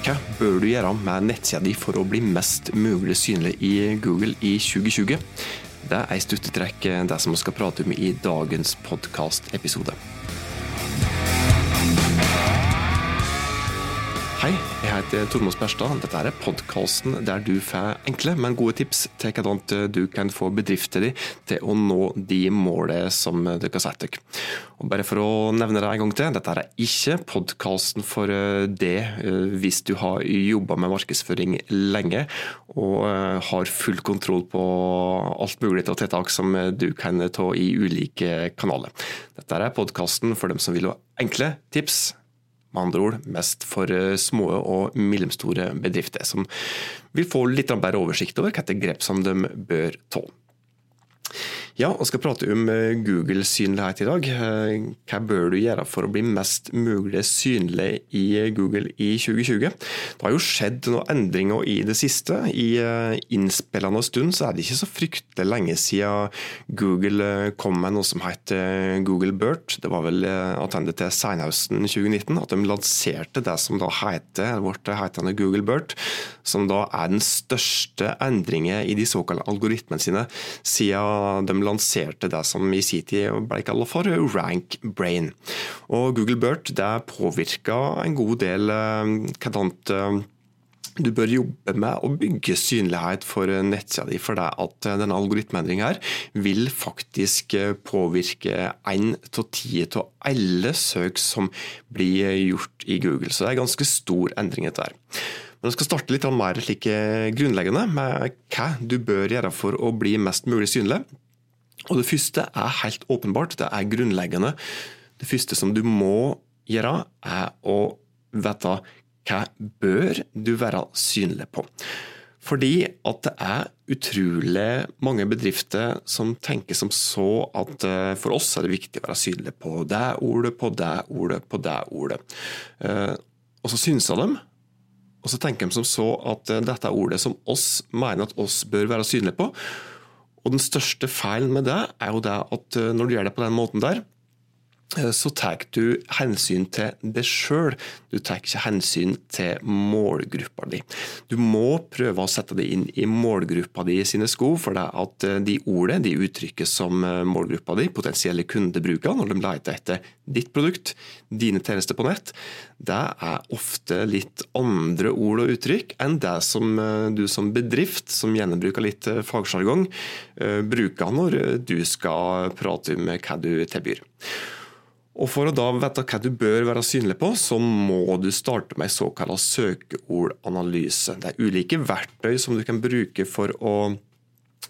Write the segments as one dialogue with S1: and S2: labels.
S1: Hva bør du gjøre med nettsida di for å bli mest mulig synlig i Google i 2020? Det er i stuttetrekk det som vi skal prate om i dagens podkastepisode. Hei, jeg heter Tormod Sperstad. Dette er podkasten der du får enkle, men gode tips til hvordan du kan få bedrifter din til å nå de målene som dere har satt dere. Bare for å nevne det en gang til, dette er ikke podkasten for det hvis du har jobba med markedsføring lenge og har full kontroll på alt mulig av tiltak som du kan ta i ulike kanaler. Dette er podkasten for dem som vil ha enkle tips med andre ord mest for eh, små og mellomstore bedrifter, som vil få litt bedre oversikt over hvilke grep som de bør ta. Ja, og skal prate om eh, Google-synlighet i dag. Eh, hva bør du gjøre for å bli mest mulig synlig i Google i 2020? Det har jo skjedd noen endringer i det siste. I eh, innspillende stund så er det ikke så fryktelig lenge siden Google kom med noe som heter Google Burt. Det var vel attende til senhøsten 2019 at de lanserte det som da heter, vårt hetende Google Burt, som da er den største endringen i de såkalte algoritmene sine siden de lanserte det som i sin tid ble kalt for rank brain. Og Google Burt det påvirka en god del eh, hvordan eh, du bør jobbe med å bygge synlighet for nettsida di. For det at denne algoritmeendringa vil faktisk påvirke én av ti av alle søk som blir gjort i Google. Så det er en ganske stor endring dette her. Men jeg skal starte litt mer slik grunnleggende med hva du bør gjøre for å bli mest mulig synlig. Og Det første er helt åpenbart, det er grunnleggende. Det første som du må gjøre, er å vite hva bør du være synlig på. Fordi at det er utrolig mange bedrifter som tenker som så at eh, for oss er det viktig å være synlig på det ordet, på det ordet, på det ordet. Eh, og så synser de, og så tenker de som så at eh, dette ordet som oss mener at oss bør være synlige på. Og Den største feilen med det er jo det at eh, når du gjør det på den måten der, så tar du hensyn til deg sjøl, du tar ikke hensyn til målgruppa di. Du må prøve å sette deg inn i målgruppa di sine sko, for det at eh, de ordene de uttrykker som eh, målgruppa di, potensielle kunder bruker når de leter etter ditt produkt, dine tjenester på nett, det er ofte litt andre ord og uttrykk enn det som du som bedrift, som gjerne bruker litt fagsjargong, bruker når du skal prate om hva du tilbyr. Og For å da vite hva du bør være synlig på, så må du starte med en såkalt søkeordanalyse. Det er ulike verktøy som du kan bruke for å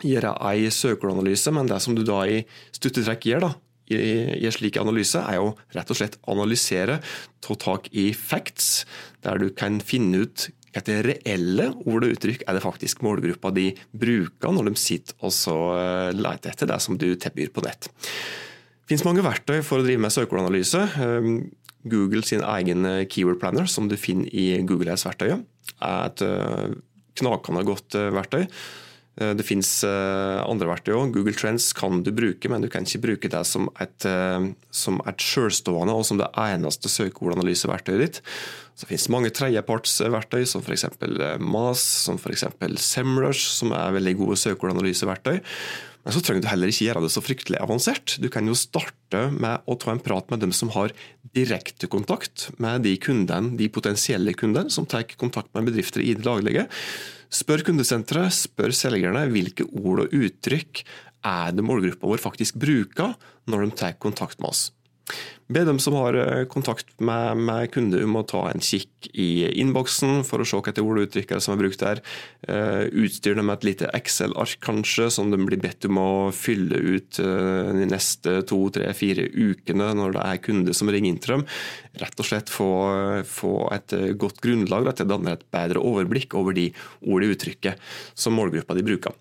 S1: gjøre en søkeordanalyse, men det som du da i stuttetrekk gjør, da, i en slik analyse, er jo rett og slett analysere, ta tak i facts, der du kan finne ut hva det reelle ord og uttrykk er det faktisk målgruppa de bruker når de sitter og så eh, leter etter det som du tilbyr på nett. Finnes mange verktøy for å drive med søkeordanalyse. Ehm, Google sin egen eh, keyword planner, som du finner i Google Ads-verktøyet, er et eh, knakende godt eh, verktøy. Det finnes andre verktøy òg. Google Trends kan du bruke, men du kan ikke bruke det som et, som et selvstående og som det eneste søkeordanalyseverktøyet ditt. Så det finnes mange tredjepartsverktøy, som f.eks. MAS, som f.eks. Semrush, som er veldig gode søkeordanalyseverktøy. Men så trenger du heller ikke gjøre det så fryktelig avansert. Du kan jo starte med å ta en prat med dem som har direkte kontakt med de kundene, de potensielle kundene som tar kontakt med bedrifter i det daglige. Spør kundesenteret, spør selgerne hvilke ord og uttrykk er det målgruppa vår faktisk bruker når de tar kontakt med oss. Be dem som har eh, kontakt med, med kunder om å ta en kikk i innboksen for å se etter ord og uttrykk som er brukt der. Uh, utstyr dem med et lite Excel-ark kanskje, som de blir bedt om å fylle ut uh, de neste to, tre, fire ukene når det er kunder som ringer inn til dem. Rett og slett få, få et godt grunnlag at det danner et bedre overblikk over de ord og uttrykket som målgruppa de bruker.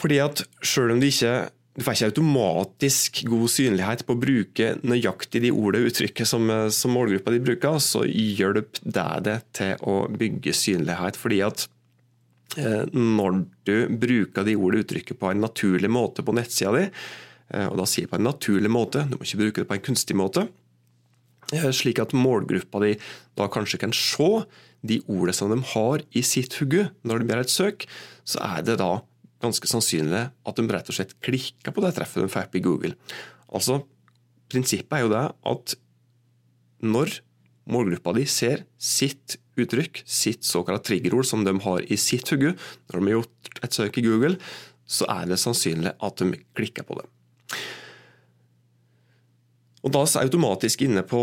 S1: Fordi at selv om de ikke du får ikke automatisk god synlighet på å bruke nøyaktig de ordene og uttrykket som, som, målgruppa di bruker, så hjelp det det til å bygge synlighet. fordi at eh, når du bruker de ordene og uttrykket på en naturlig måte på nettsida di, eh, og da sier på en naturlig måte, du må ikke bruke det på en kunstig måte, Slik at målgruppa di da kanskje kan se de ordene som de har i sitt hugge når de gjør et søk, så er det da ganske sannsynlig at de rett og slett klikker på det treffet de fikk i Google. Altså, Prinsippet er jo det at når målgruppa di ser sitt uttrykk, sitt såkalt triggerord som de har i sitt hugge, når de har gjort et søk i Google, så er det sannsynlig at de klikker på det. Og Da er vi automatisk inne på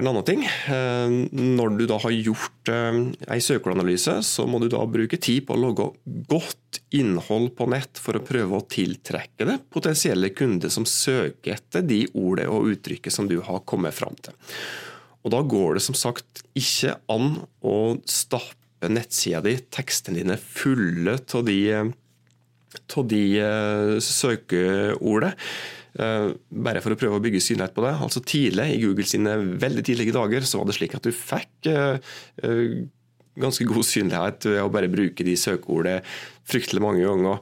S1: en annen ting. Eh, når du da har gjort ei en søkeanalyse, så må du da bruke tid på å logge godt innhold på nett for å prøve å tiltrekke det potensielle kunder som søker etter de ordene og uttrykket som du har kommet fram til. Og Da går det som sagt ikke an å stappe nettsida di, tekstene dine, fulle av de, de eh, søkeordene. Eh, bare for å prøve å bygge synlighet på det. Altså Tidlig i Google sine veldig tidlige dager så var det slik at du fikk eh, eh, ganske god synlighet ved å bare bruke de søkeordene fryktelig mange ganger.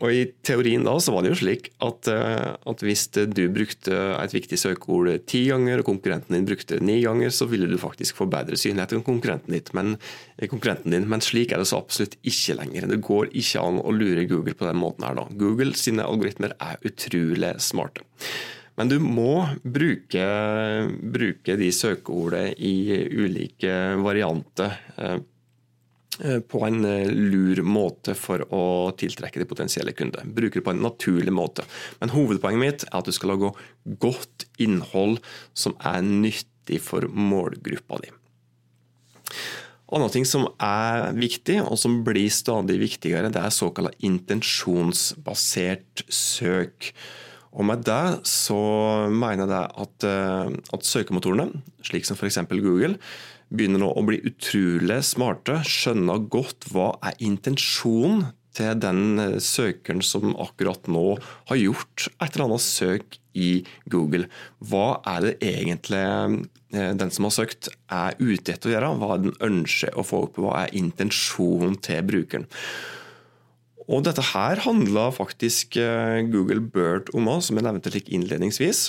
S1: Og I teorien da så var det jo slik at, eh, at, hvis du brukte et viktig søkeord ti ganger, og konkurrenten din brukte ni ganger, så ville du faktisk få bedre synlighet enn konkurrenten, ditt, men, eh, konkurrenten din. Men slik er det så absolutt ikke lenger. Det går ikke an å lure Google på den måten her da. Google sine algoritmer er utrolig smarte. Men du må bruke, bruke de søkeordene i ulike varianter Eh, på en eh, lur måte for å tiltrekke de potensielle kunder. Bruker det på en naturlig måte. Men hovedpoenget mitt er at du skal lage godt innhold som er nyttig for målgruppa di. Annen ting som er viktig, og som blir stadig viktigere, det er såkalt intensjonsbasert søk. Og Med det så mener jeg at, eh, at søkemotorene, slik som f.eks. Google, begynner nå å bli utrolig smarte, skjønner godt hva er intensjonen til den eh, søkeren som akkurat nå har gjort et eller annet søk i Google. Hva er det egentlig eh, den som har søkt er ute etter å gjøre? Hva er den ønsker å få opp? Hva er intensjonen til brukeren? Og Dette her handla faktisk eh, Google Bird om, som jeg nevnte litt innledningsvis.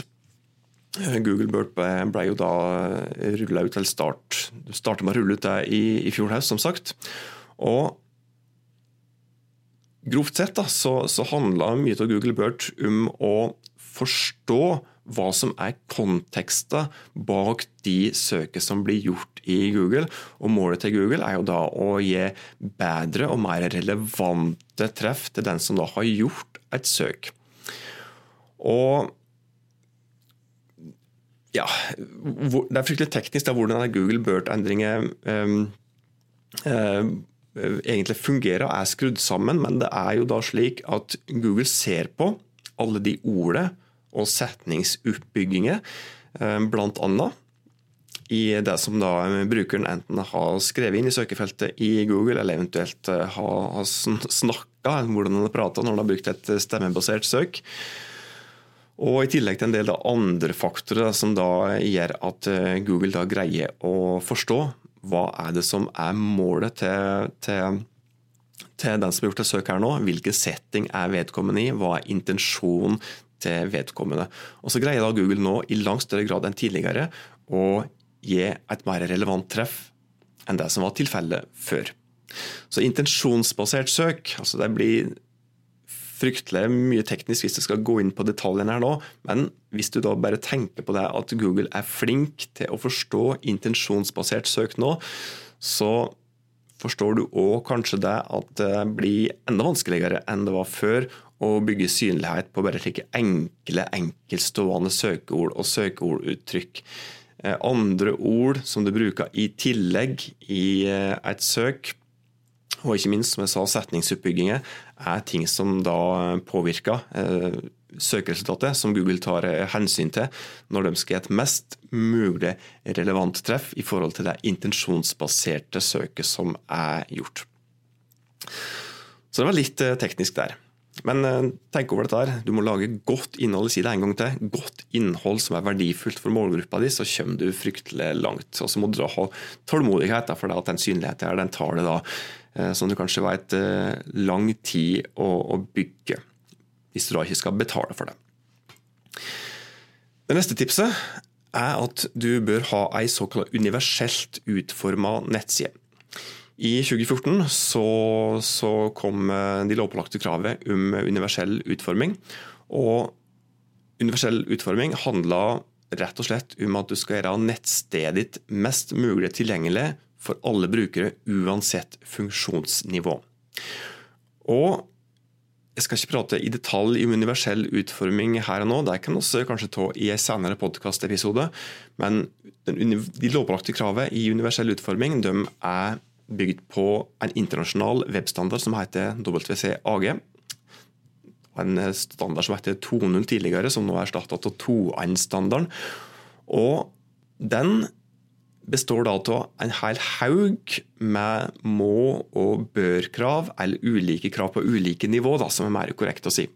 S1: Google Burp ble jo da rulla ut til start. Starta med å rulle ut det i, i fjor høst, som sagt. Og grovt sett da, så, så handla mye av Google Burt om å forstå hva som er konteksten bak de søket som blir gjort i Google. Og Målet til Google er jo da å gi bedre og mer relevante treff til den som da har gjort et søk. Og ja, Det er fryktelig teknisk da, hvordan Google Bert-endringer um, um, egentlig fungerer og er skrudd sammen, men det er jo da slik at Google ser på alle de ordene og setningsoppbygginger, um, bl.a. i det som da brukeren enten har skrevet inn i søkefeltet i Google, eller eventuelt uh, har snakka, hvordan han har prata når han har brukt et stemmebasert søk. Og I tillegg til en del andre faktorer som da gjør at eh, Google da greier å forstå hva er det som er målet til, til, til den som har gjort et søk her nå. Hvilken setting er vedkommende i, hva er intensjonen til vedkommende. Og Så greier da Google nå i langt større grad enn tidligere å gi et mer relevant treff enn det som var tilfellet før. Så intensjonsbasert søk, altså det blir fryktelig mye teknisk hvis du skal gå inn på detaljene her nå, men hvis du da bare tenker på det at Google er flink til å forstå intensjonsbasert søk nå, så forstår du òg kanskje det at det blir enda vanskeligere enn det var før å bygge synlighet på bare slike enkle, enkeltstående søkeord og søkeorduttrykk. Eh, andre ord som du bruker i tillegg i eh, et søk, og ikke minst, som jeg sa, setningsoppbygginger er ting som da påvirker eh, søkeresultatet, som Google tar eh, hensyn til når de skal gi et mest mulig relevant treff i forhold til det intensjonsbaserte søket som er gjort. Så det var litt eh, teknisk der. Men tenk over dette. her. Du må lage godt innhold. Si det en gang til. Godt innhold som er verdifullt for målgruppa di, så kommer du fryktelig langt. Og så må du ha tålmodighet, for at den synligheten her, den tar det da Eh, som du kanskje vet eh, lang tid å, å bygge, hvis du da ikke skal betale for det. Det neste tipset er at du bør ha ei såkalt universelt utforma nettside. I 2014 så, så kom de lovpålagte kravet om universell utforming. Og universell utforming handla rett og slett om at du skal gjøre nettstedet ditt mest mulig tilgjengelig for alle brukere, uansett funksjonsnivå. Og jeg skal ikke prate i detalj om universell utforming her og nå, det kan vi kanskje ta i en senere podkastepisode. Men de lovpålagte kravet i universell utforming de er bygd på en internasjonal webstandard som heter WCAG. En standard som heter 2.0 tidligere, som nå er erstatta av 2.1-standarden. Og den består da av en hel haug med må- og bør-krav, eller ulike krav på ulike nivå, da, som er mer korrekt å si.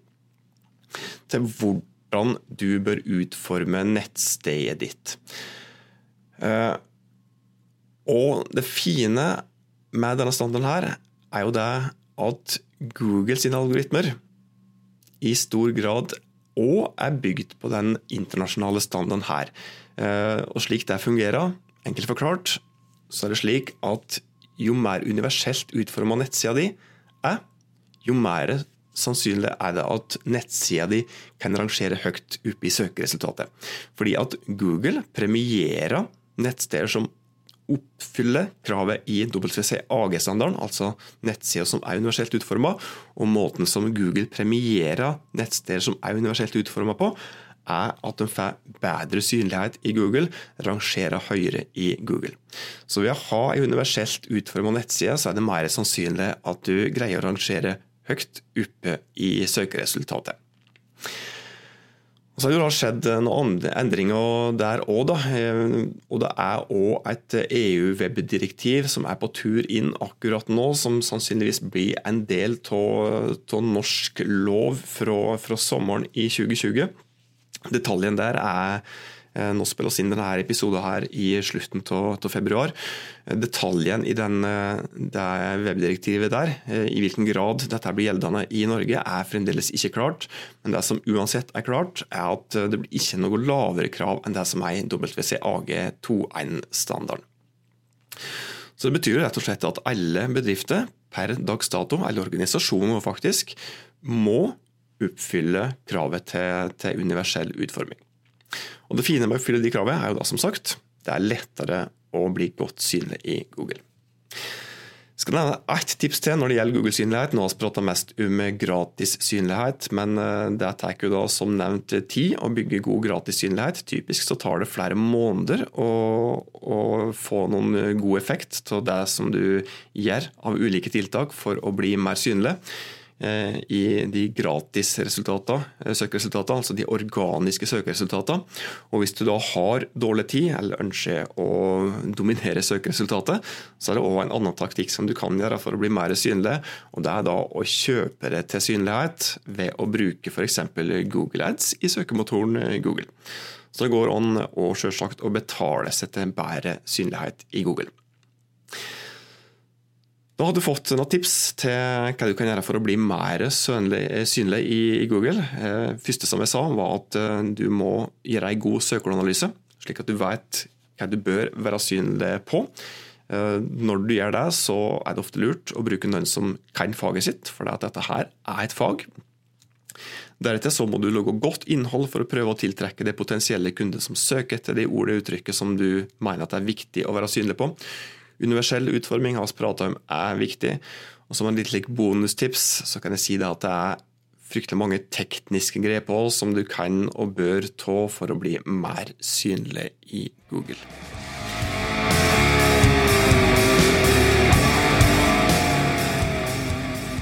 S1: Til hvordan du bør utforme nettstedet ditt. Eh, og det fine med denne standarden her, er jo det at Google sine algoritmer i stor grad òg er bygd på den internasjonale standarden her. Eh, og slik det fungerer, Enkelt forklart så er det slik at jo mer universelt utforma nettsida di er, jo mer sannsynlig er det at nettsida di kan rangere høyt oppe i søkeresultatet. Fordi at Google premierer nettsteder som oppfyller kravet i WCAG-standarden, altså nettsider som er universelt utforma, og måten som Google premierer nettsteder som er universelt utforma på, er at de får bedre synlighet i Google, rangerer høyere i Google. Så ved å ha en universelt utformet nettside, så er det mer sannsynlig at du greier å rangere høyt oppe i søkeresultatet. Så har det da skjedd noen endringer der òg. Og det er òg et EU-webdirektiv som er på tur inn akkurat nå, som sannsynligvis blir en del av norsk lov fra, fra sommeren i 2020. Detaljen der er eh, nå spiller oss inn denne episoden her i slutten av februar. Detaljen i den, eh, det webdirektivet der, eh, i hvilken grad dette blir gjeldende i Norge, er fremdeles ikke klart. Men det som uansett er klart, er at det blir ikke noe lavere krav enn det som er i WCAG 2.1-standarden. Så Det betyr rett og slett at alle bedrifter per dags dato, eller organisasjoner faktisk, må oppfylle kravet til, til, universell utforming. Og Det fine med å oppfylle de kravene er jo da som sagt det er lettere å bli godt synlig i Google. Jeg skal nevne ett tips til når det gjelder Google-synlighet. Nå har vi pratet mest om gratis synlighet, men eh, det tar jo da som nevnt tid å bygge god gratis synlighet. Typisk så tar det flere måneder å, å få noen god effekt av det som du gjør av ulike tiltak for å bli mer synlig. Eh, i de gratisresultatene, eh, søkeresultatene, altså de organiske søkeresultatene. Og hvis du da har dårlig tid, eller ønsker å dominere søkeresultatet, så er det òg en annen taktikk som du kan gjøre for å bli mer synlig, og det er da å kjøpe det til synlighet ved å bruke f.eks. Google Ads i søkemotoren Google. Så det går an å å betale seg til bedre synlighet i Google. Da har du fått noen tips til hva du kan gjøre for å bli mer synlig i Google. Eh, første som jeg sa, var at eh, du må gjøre en god søkeanalyse, slik at du vet hva du bør være synlig på. Eh, når du gjør det, så er det ofte lurt å bruke noen som kan faget sitt, for dette her er et fag. Deretter så må du lage godt innhold for å prøve å tiltrekke det potensielle kunder som søker etter de ord og uttrykket som du mener at det er viktig å være synlig på. Universell utforming har vi prata om er viktig. Og Som en litt bonustips så kan jeg si det at det er fryktelig mange tekniske grep òg som du kan og bør ta for å bli mer synlig i Google.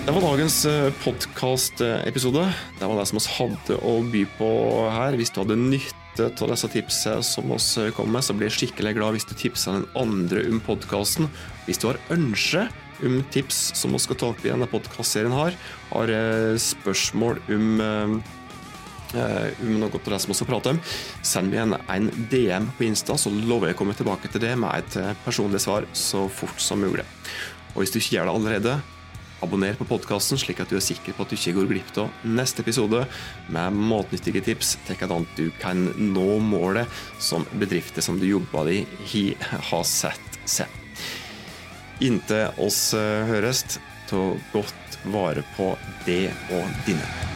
S1: Det var dagens eh, podkastepisode. Det var det som vi hadde å by på her. Hvis du hadde nytt nytte av disse tipsene som oss kommer med, så blir jeg skikkelig glad hvis du tipser den andre om podkasten. Hvis du har ønske om tips som vi skal ta opp i denne podkastserien, har, har eh, spørsmål om uh, om noe av det som vi skal prate om, send meg en, en DM på Insta, så lover jeg å komme tilbake til det med et personlig svar så fort som mulig. Og hvis du ikke gjør det allerede, Abonner på podkasten, slik at du er sikker på at du ikke går glipp av neste episode med matnyttige tips til hvordan du kan nå målet som bedrifter som du jobber i, har sett seg. Inntil oss høres, ta godt vare på det og dine.